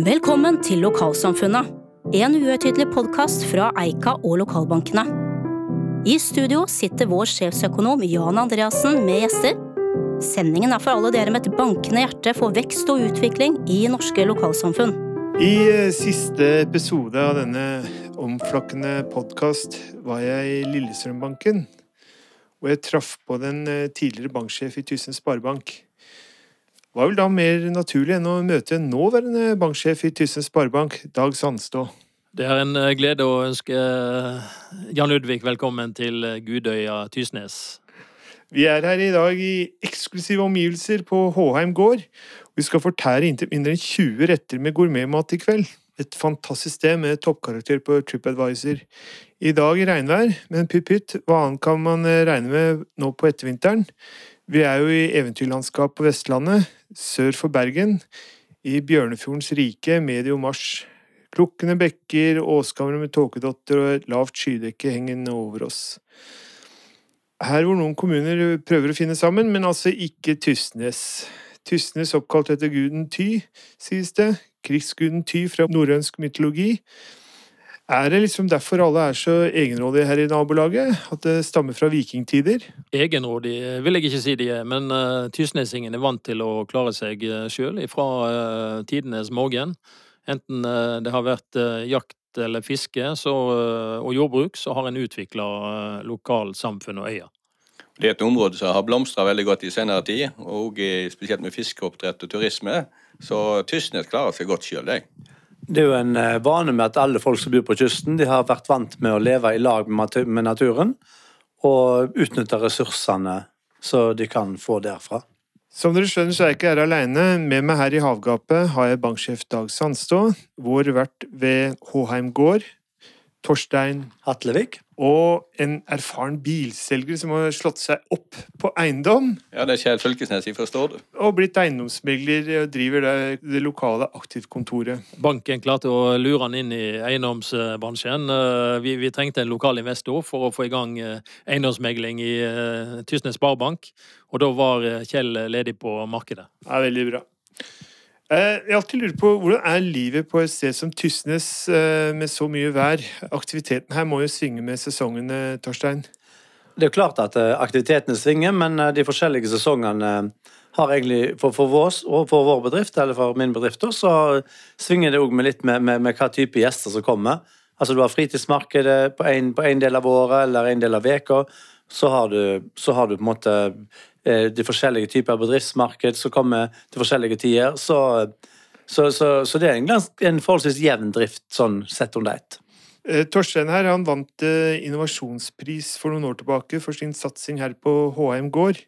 Velkommen til Lokalsamfunnet, en uhøytidelig podkast fra Eika og lokalbankene. I studio sitter vår sjefsøkonom Jan Andreassen med gjester. Sendingen er for alle dere med et bankende hjerte for vekst og utvikling i norske lokalsamfunn. I eh, siste episode av denne omflakkende podkast var jeg i Lillestrømbanken, og jeg traff på den eh, tidligere banksjef i Tysnes Sparebank. Hva vel da mer naturlig enn å møte nåværende banksjef i Tysnes Sparebank, Dag Sandstå? Det er en eh, glede å ønske eh, Jan Ludvig velkommen til Gudøya Tysnes. Vi er her i dag i eksklusive omgivelser på Håheim gård. Vi skal fortære inntil mindre enn 20 retter med gourmetmat i kveld. Et fantastisk sted med toppkarakter på TripAdvisor. I dag regnvær, men pytt-pytt, hva annet kan man eh, regne med nå på ettervinteren? Vi er jo i eventyrlandskap på Vestlandet, sør for Bergen, i Bjørnefjordens rike medio mars. Klukkende bekker, åskammer med tåkedotter og et lavt skydekke hengende over oss her hvor noen kommuner prøver å finne sammen, men altså ikke Tysnes. Tysnes oppkalt etter guden Ty, sies det. Krigsguden Ty fra norrønsk mytologi. Er det liksom derfor alle er så egenrådige her i nabolaget? At det stammer fra vikingtider? Egenrådig vil jeg ikke si de er, men uh, tysnesingen er vant til å klare seg uh, sjøl fra uh, tidenes morgen. Enten uh, det har vært jakt eller fiske så, eh, og jordbruk, så har en utvikla uh, lokalsamfunn og øyer. Det er et område som har blomstra veldig godt i senere tid, og spesielt med fiskeoppdrett og turisme. Så Tysnes klarer seg godt sjøl, de. Det er jo en eh, vane med at alle folk som bor på kysten, de har vært vant med å leve i lag med naturen og utnytte ressursene så de kan få derfra. Som dere skjønner, så er jeg ikke her aleine. Med meg her i havgapet har jeg banksjef Dag Sandstå, vår vert ved Håheim gård, Torstein Hatlevik og en erfaren bilselger som har slått seg opp på eiendom. Ja, det er Kjell Fylkesnes, jeg forstår det. Og blitt eiendomsmegler og driver det, det lokale aktivkontoret. Banken klarte å lure han inn i eiendomsbransjen. Eh, vi, vi, trengte en lokal investor for å få i gang eh, eiendomsmegling i Tysnes Sparebank. Og da var Kjell ledig på markedet. Det er veldig bra. Eh, har alltid lurt på hvordan er livet på et sted som Tysnes eh, med så mye vær? Aktiviteten her må jo svinge med sesongene, Torstein? Det er jo klart at eh, aktivitetene svinger, men de forskjellige sesongene har egentlig for, for vår, for vår bedrift, eller for min bedrift, så svinger det òg litt med, med, med, hva type gjester som kommer. Altså Du har fritidsmarkedet på en, del av året eller en del av veka. Så så har du på en måte de forskjellige typer bedriftsmarked som kommer til forskjellige tider. Så, så, så, så det er en, en forholdsvis jevn drift, sånn sett under ett. Eh, Torstein her, han vant eh, innovasjonspris for noen år tilbake for sin satsing her på HM gård.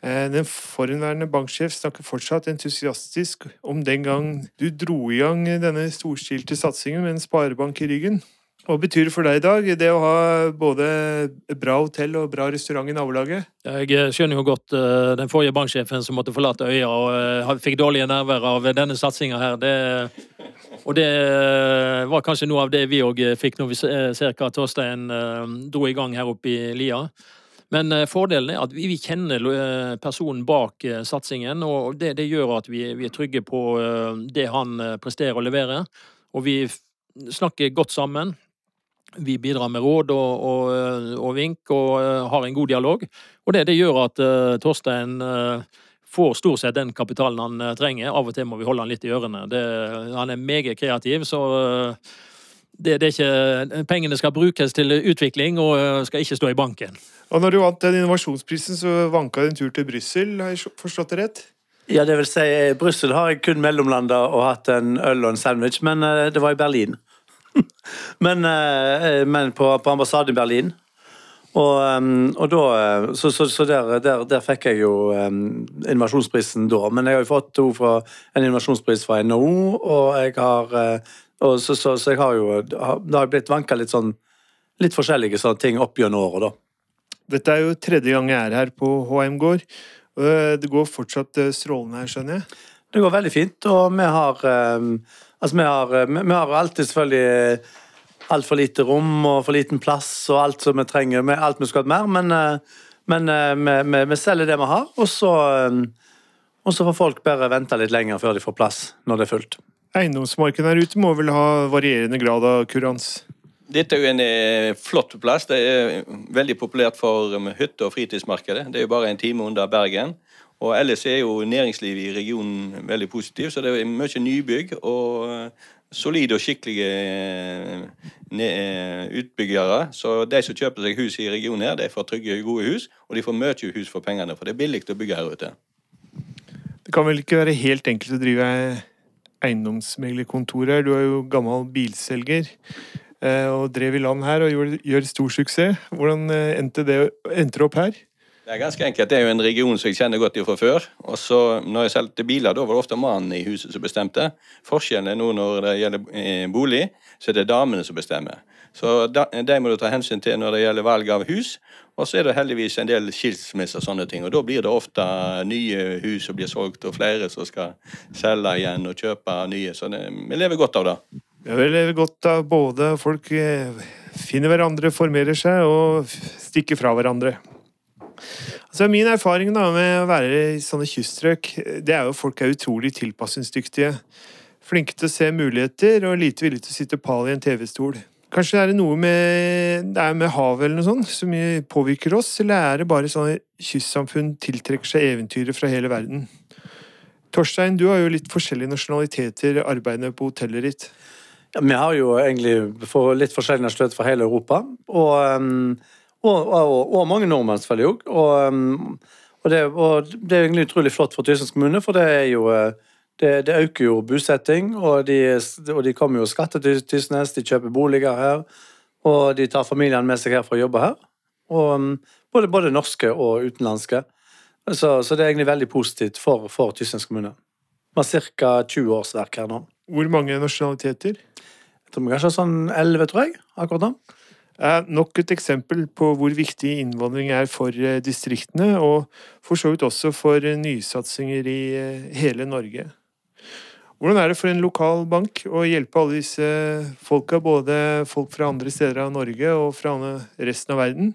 Den forhenværende banksjef snakker fortsatt entusiastisk om den gang du dro i gang denne storstilte satsingen med en sparebank i ryggen. Hva betyr det for deg i dag, det å ha både bra hotell og bra restaurant i nabolaget? Jeg skjønner jo godt uh, den forrige banksjefen som måtte forlate øya og uh, fikk dårlige nerver av denne satsinga her. Det, og det var kanskje noe av det vi òg fikk når vi ser hva Torstein dro i gang her oppe i Lia. Men fordelen er at vi, kjenner personen bak satsingen, og det, det gjør at vi, vi, er trygge på det han presterer å levere. Og vi snakker godt sammen. Vi bidrar med råd og, og, og vink og uh, har en god dialog. Og det, det gjør at uh, Torstein uh, får stort sett den kapitalen han trenger. Av og til må vi holde han litt i ørene. Det, han er meget kreativ, så det, det, er ikke Pengene skal brukes til utvikling og skal ikke stå i banken. Og når du vant den innovasjonsprisen, så vanka du en tur til Brussel, har jeg forstått det rett? Ja, det vil si, Brussel har jeg kun mellomlanda og hatt en øl og en sandwich, men det var i Berlin. men, eh, men på, på, ambassaden i Berlin. Og, og da Så, så, så der, der, der, fikk jeg jo um, innovasjonsprisen da. Men jeg har jo fått fra, en innovasjonspris fra NHO, og jeg har eh, og så, så, så, jeg har jo Det har blitt vanka litt sånn litt forskjellige sånne ting opp gjennom året, da. Dette er jo tredje gang jeg er her på HM gård. Det går fortsatt strålende her, skjønner jeg? Det går veldig fint, og vi har um, Altså, vi har, eh, vi har alltid selvfølgelig eh, altfor lite rom og for liten plass og alt som vi trenger. Alt vi skulle hatt mer, men, eh, men vi, vi, vi, selger det vi har, og så, og så får folk bare vente litt lenger før de får plass når det er fullt. Eiendomsmarkedet her ute må vel ha varierende grad av kurans? Dette er jo en flott plass. Det er veldig populært for hytte- og fritidsmarkedet. Det er jo bare en time under Bergen. Og ellers er jo næringslivet i regionen veldig positivt, så det er mye nybygg og eh, solide og skikkelige eh, eh, utbyggere. Så de som kjøper seg hus i regionen her, de får trygge, gode hus, og de får mye hus for pengene, for det er billig å bygge her ute. Det kan vel ikke være helt enkelt å drive eiendomsmeglerkontor her. Du er jo gammel bilselger og drev i land her og gjør, stor suksess. Hvordan endte det endte opp her? Det er ganske enkelt. Det er jo en region som jeg kjenner godt fra før. Og så når jeg solgte biler, da var det ofte mannen i huset som bestemte. Forskjellen er nå når det gjelder eh, bolig, så er det damene som bestemmer. Så det de må du ta hensyn til når det gjelder valg av hus. Og så er det heldigvis en del skilsmisser og sånne ting. Og da blir det ofte nye hus som blir solgt, og flere som skal selge igjen og kjøpe nye. Så det, vi lever godt av det. Vi lever godt av både folk eh, finner hverandre, formerer seg og stikker fra hverandre. Altså Min erfaring da med å være i sånne kyststrøk, det er jo at folk er utrolig tilpasningsdyktige. Flinke til å se muligheter og lite villige til å sitte pal i en TV-stol. Kanskje er det noe med, det er med havet eller noe sånt som påvirker oss, eller er det bare sånne kystsamfunn tiltrekker seg eventyret fra hele verden? Torstein, du har jo litt forskjellige nasjonaliteter arbeidende på hotellet ditt. Ja, vi har jo egentlig litt forskjellig nasjonalitet fra hele Europa. Og, um, og, og, og mange nordmenn, selvfølgelig òg. Og, um, og, det, er egentlig utrolig flott for Tysnes kommune, for det er jo eh, det, det øker jo bosetting, og de, og de kommer jo og skatter til Tysnes, de kjøper boliger her, og de tar familiene med seg her for å jobbe her. Og um, både, både norske og utenlandske. Så, så det er egentlig veldig positivt for, for Tysnes kommune. Vi har ca. 20 årsverk her nå. Hvor mange nasjonaliteter? Jeg tror vi kanskje har sånn 11, tror jeg, akkurat nå. Nok et eksempel på hvor viktig innvandring er for eh, distriktene, og for så vidt også for nysatsinger i eh, hele Norge. Hvordan er det for en lokal bank å hjelpe alle disse folka, både folk fra andre steder av Norge og fra resten av verden,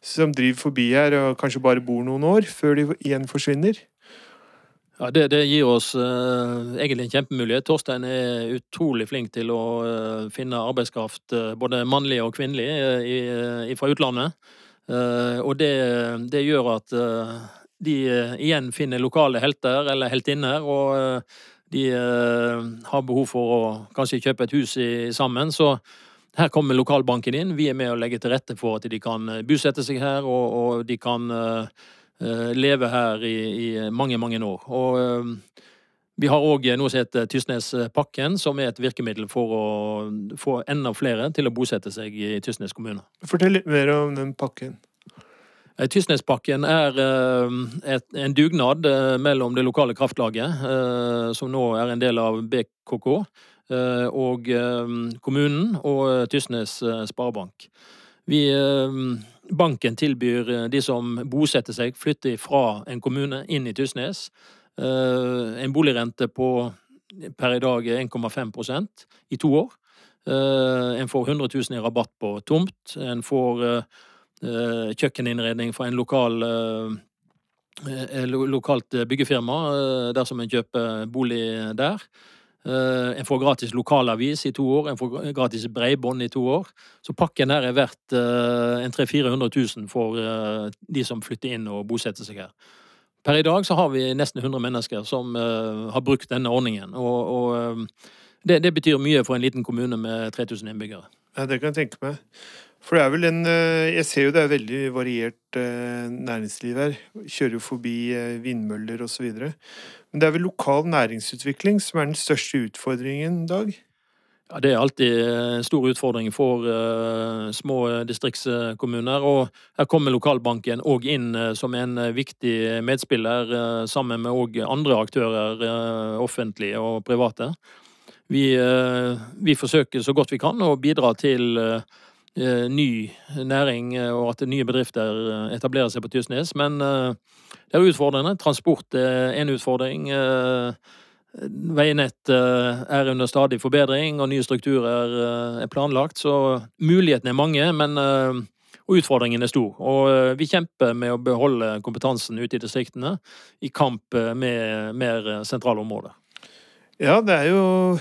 som driver forbi her og kanskje bare bor noen år, før de igjen forsvinner? Ja, det, det gir oss uh, egentlig en kjempemulighet. Torstein er utrolig flink til å uh, finne arbeidskraft, uh, både mannlig og kvinnelig, i, eh, fra utlandet. Og det, det gjør at de igjen finner lokale helter eller heltinner, og de har behov for å kanskje kjøpe et hus i, sammen. Så her kommer lokalbanken inn. Vi er med å legge til rette for at de kan bosette seg her, og, og de kan eh, leve her i, i mange, mange år. Og eh, vi har òg noe som heter Tysnespakken, som er et virkemiddel for å få enda flere til å bosette seg i Tysnes kommune. Fortell litt mer om den pakken. Eh, Tysnespakken er eh, et, en dugnad eh, mellom det lokale kraftlaget, eh, som nå er en del av BKK, eh, og eh, kommunen og eh, Tysnes eh, Sparebank. Vi, eh, banken tilbyr eh, de som bosetter seg, flytter fra en kommune inn i Tysnes, eh, en boligrente på per i dag 1,5% i to år. En får 100 000 i rabatt på tomt. En får kjøkkeninnredning fra en lokal lo- lokalt byggefirma dersom en kjøper bolig der. Eh, En får gratis lokalavis i to år, en får gratis bredbånd i to år. Så pakken her er verdt eh, en 300 000-400 000 for eh, de som flytter inn og bosetter seg her. Per i dag så har vi nesten 100 mennesker som har brukt denne ordningen. Og, og det, det betyr mye for en liten kommune med 3000 innbyggere. Ja, det kan jeg tenke meg. For det er vel en eh, Jeg ser jo det er veldig variert eh, næringsliv her. Kjører jo forbi eh, vindmøller osv. Men det er vel lokal næringsutvikling som er den største utfordringen, Dag? Ja, Det er alltid en stor utfordring for uh, små distriktskommuner. Og her kommer lokalbanken òg inn uh, som en viktig medspiller, uh, sammen med andre aktører, offentlige og private. Vi, vi forsøker så godt vi kan å bidra til ny næring, eh, og at nye bedrifter eh, etablerer seg på Tysnes. Men eh, det er utfordrende. Transport er en utfordring. eh, Veinett eh, er under stadig forbedring, og nye strukturer eh, er planlagt. Så mulighetene er mange, men eh, utfordringen er stor. Og eh, vi kjemper med å beholde kompetansen ute i distriktene i kamp eh, med mer sentrale områder. Ja, det er jo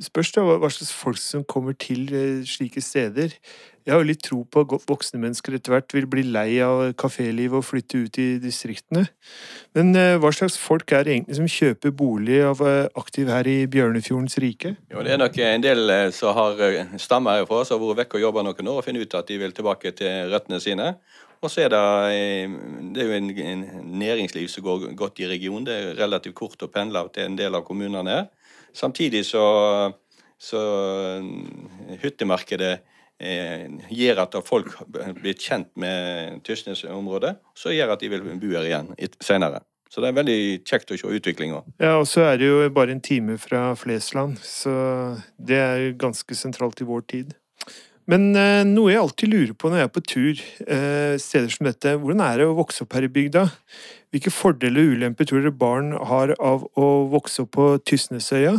Spørs da hva slags folk som kommer til eh, slike steder. Jeg har jo litt tro på at voksne mennesker etter hvert vil bli lei av kafélivet og flytte ut i distriktene. Men eh, hva slags folk er det egentlig som kjøper bolig av eh, aktiv her i Bjørnefjordens rike? Jo, Det er nok en del som har stammer herfra, som har vært vekk og jobba noen år og funnet ut at de vil tilbake til røttene sine. Og så er det, det er jo en, en næringsliv som går godt i regionen. Det er relativt kort å pendle til en del av kommunene her. Samtidig så, så hyttemarkedet eh, gjør at folk blir kjent med Tysnes-området, så gjør at de vil bo her igjen senere. Så det er veldig kjekt å se utviklinga. Ja, og så er det jo bare en time fra Flesland, så det er jo ganske sentralt i vår tid. Men eh, noe jeg alltid lurer på når jeg er på tur eh, steder som dette, hvordan er det å vokse opp her i bygda? Hvilke fordeler og ulemper tror dere barn har av å vokse opp på Tysnesøya?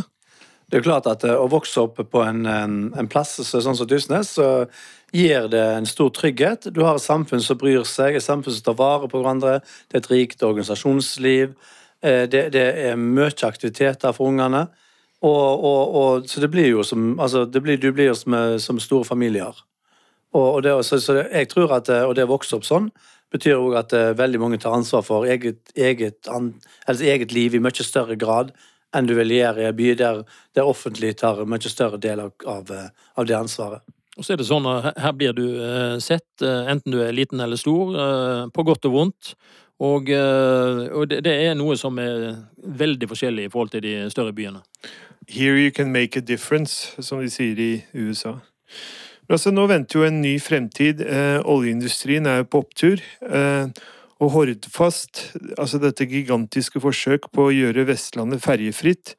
Det er jo klart at eh, Å vokse opp på en, en, en plass sånn som Tysnes, så gir det en stor trygghet. Du har et samfunn som bryr seg, et samfunn som tar vare på hverandre. Det er et rikt organisasjonsliv. Eh, det, det er mye aktiviteter for ungene. Og, og, og, så det blir jo som altså blir, Du blir jo som, som store familier. Og, det, så, så jeg tror at Og det å vokse opp sånn betyr òg at uh, veldig mange tar ansvar for eget, eget, an, eget, liv i mye større grad enn du vil gjøre i en by der det offentlige tar en mye større del av, av, eh, av, det ansvaret. Og så er det sånn at Her blir du uh, sett, uh, enten du er liten eller stor, på godt og vondt. Og, og det, det, er noe som er veldig forskjellig i forhold til de større byene. Here you can make a difference, som de sier i USA. Altså, nå venter jo en ny fremtid. Eh, oljeindustrien er jo på opptur. Eh, og Hordfast, altså dette gigantiske forsøk på å gjøre Vestlandet ferjefritt,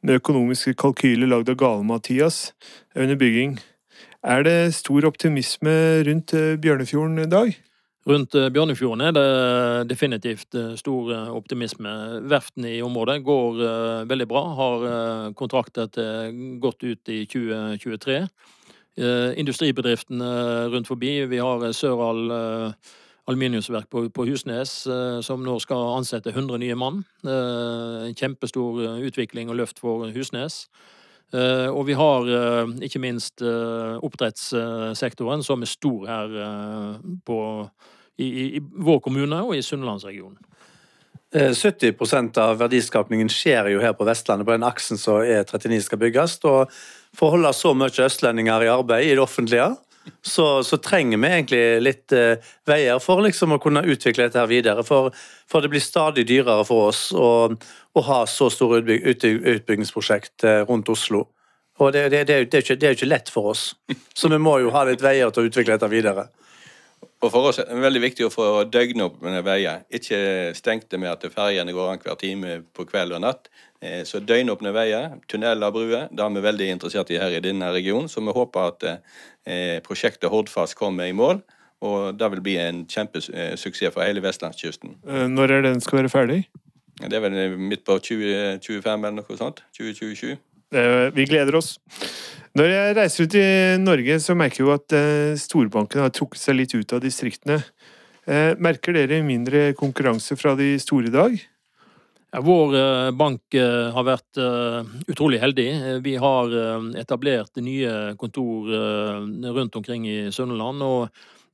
med økonomiske kalkyler lagd av Gale-Mathias, er under bygging. Er det stor optimisme rundt eh, Bjørnefjorden i dag? Rundt eh, Bjørnefjorden er det definitivt eh, stor optimisme. Verftene i området går veldig bra, har kontrakter til godt ut i 2023. Eh, industribedriftene rundt forbi. Vi har eh, Søral eh, aluminiumsverk på, Husnes, som nå skal ansette 100 nye mann. En kjempestor utvikling og løft for Husnes. Og vi har ikke minst oppdrettssektoren, som er stor her på, i, i, vår kommune og i Sunnlandsregionen. 70% av verdiskapningen skjer jo her på Vestlandet, på den aksen som E39 skal bygges. og for å holde så mye østlendinger i arbeid i det offentlige, så, så trenger vi egentlig litt eh, veier for liksom å kunne utvikle dette her videre. For, for det blir stadig dyrere for oss å, å ha så store utbyg, ut, utbyggingsprosjekt eh, rundt Oslo. Og det, det, det, ikke, det er jo ikke lett for oss. Så vi må jo ha litt veier til å utvikle dette videre. Og For oss er det veldig viktig å få døgnåpne veier. Ikke stengte med at ferjene går annenhver time på kveld og natt. Eh, så døgnåpne veier, tunneler, bruer, det er vi veldig interessert i her i denne regionen. Så vi håper at eh, prosjektet Hordfast kommer i mål. Og det vil bli en kjempesuksess for hele vestlandskysten. Eh, når er den skal være ferdig? Det er vel midt på 2025 eller noe sånt. 2027. Vi gleder oss. Når jeg reiser ut i Norge, så merker jeg jo at eh, storbankene har trukket seg litt ut av distriktene. Eh, merker dere mindre konkurranse fra de store i dag? Ja, vår eh, bank har vært utrolig heldig. Vi har etablert nye kontor rundt omkring i Sønderland. Og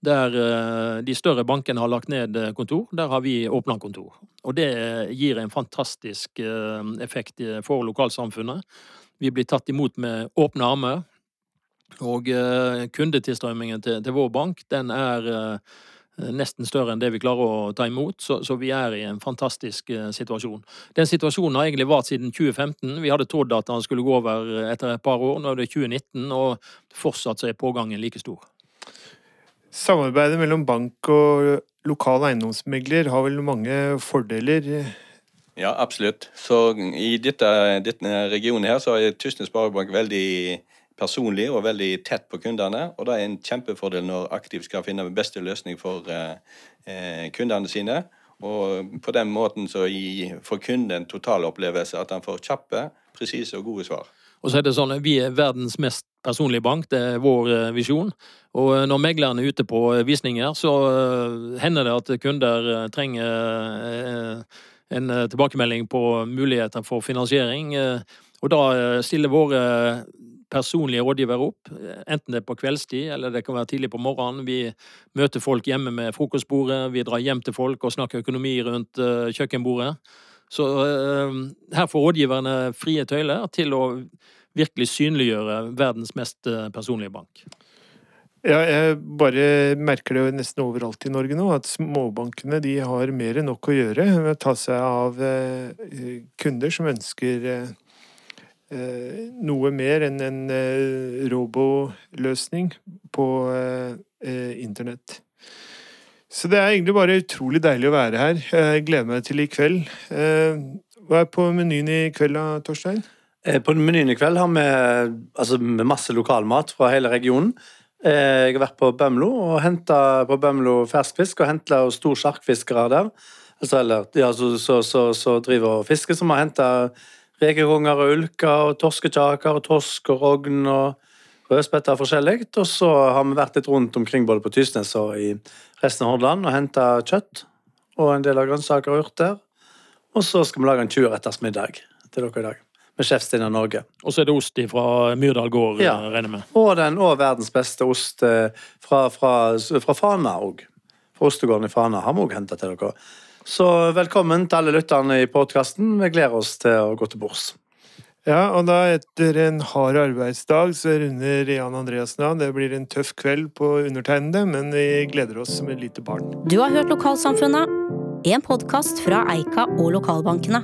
der de større bankene har lagt ned kontor, der har vi åpna kontor. Og det gir en fantastisk effekt for lokalsamfunnet. Vi blir tatt imot med åpne armer. Og uh, kundetilstrømmingen til, til, vår bank den er uh, nesten større enn det vi klarer å ta imot, så, så vi er i en fantastisk uh, situasjon. Den situasjonen har egentlig vart siden 2015. Vi hadde trodd at den skulle gå over etter et par år. Nå er det 2019, og fortsatt så er pågangen like stor. Samarbeidet mellom bank og lokal eiendomsmegler har vel mange fordeler? Ja, absolutt. Så i dette, denne regionen her så er Tysnes Sparebank veldig personlig og veldig tett på kundene. Og det er en kjempefordel når Aktiv skal finne den beste løsning for eh, kundene sine. Og på den måten så får kunden en totalopplevelse at han får kjappe, presise og gode svar. Og så er det sånn, at Vi er verdens mest personlige bank, det er vår eh, visjon. Og når megleren er ute på visninger, så eh, hender det at kunder eh, trenger en eh, tilbakemelding på muligheter for finansiering. Eh, Og da eh, stiller våre personlige rådgivere opp, enten det er på kveldstid eller det kan være tidlig på morgenen. Vi møter folk hjemme med frokostbordet, vi drar hjem til folk og snakker økonomi rundt kjøkkenbordet. Så her får rådgiverne frie tøyler til å virkelig synliggjøre verdens mest personlige bank. Ja, jeg bare merker det jo nesten overalt i Norge nå, at småbankene de har mer enn nok å gjøre med å ta seg av eh, kunder som ønsker eh, eh, noe mer enn en roboløsning på internett. Så det er egentlig bare utrolig deilig å være her. Jeg gleder meg til i kveld. Hva er på menyen i kveld da, Torstein? På menyen i kveld har vi altså, masse lokalmat fra hele regionen. Eh, Jeg har vært på Bømlo og henta på Bømlo ferskfisk og henta stor sjarkfiskere der. Altså, eller, ja, så, så, så, så driver og fisker, som har henta rekekonger og ulker og torskekjaker og torsk og rogn og rødspetter forskjellig. Og så har vi vært litt rundt omkring både på Tysnes og i resten av Hordaland og henta kjøtt og en del av grønnsaker og urter. Og så skal vi lage en 20-retters middag til dere i dag. Med Sjef Stina Norge. Og så er det ost fra Myrdal gård, Ja. regner med. Og den og verdens beste ost eh, fra, fra, fra Fana òg. Fra ostegården i Fana har vi òg henta til dere. Så velkommen til alle lytterne i podkasten. Vi gleder oss til å gå til bords. Ja, og da etter en hard arbeidsdag så runder Jan Andreassen av. Det blir en tøff kveld på undertegnede, men vi gleder oss som et lite barn. Du har hørt Lokalsamfunnet, en podkast fra Eika og lokalbankene.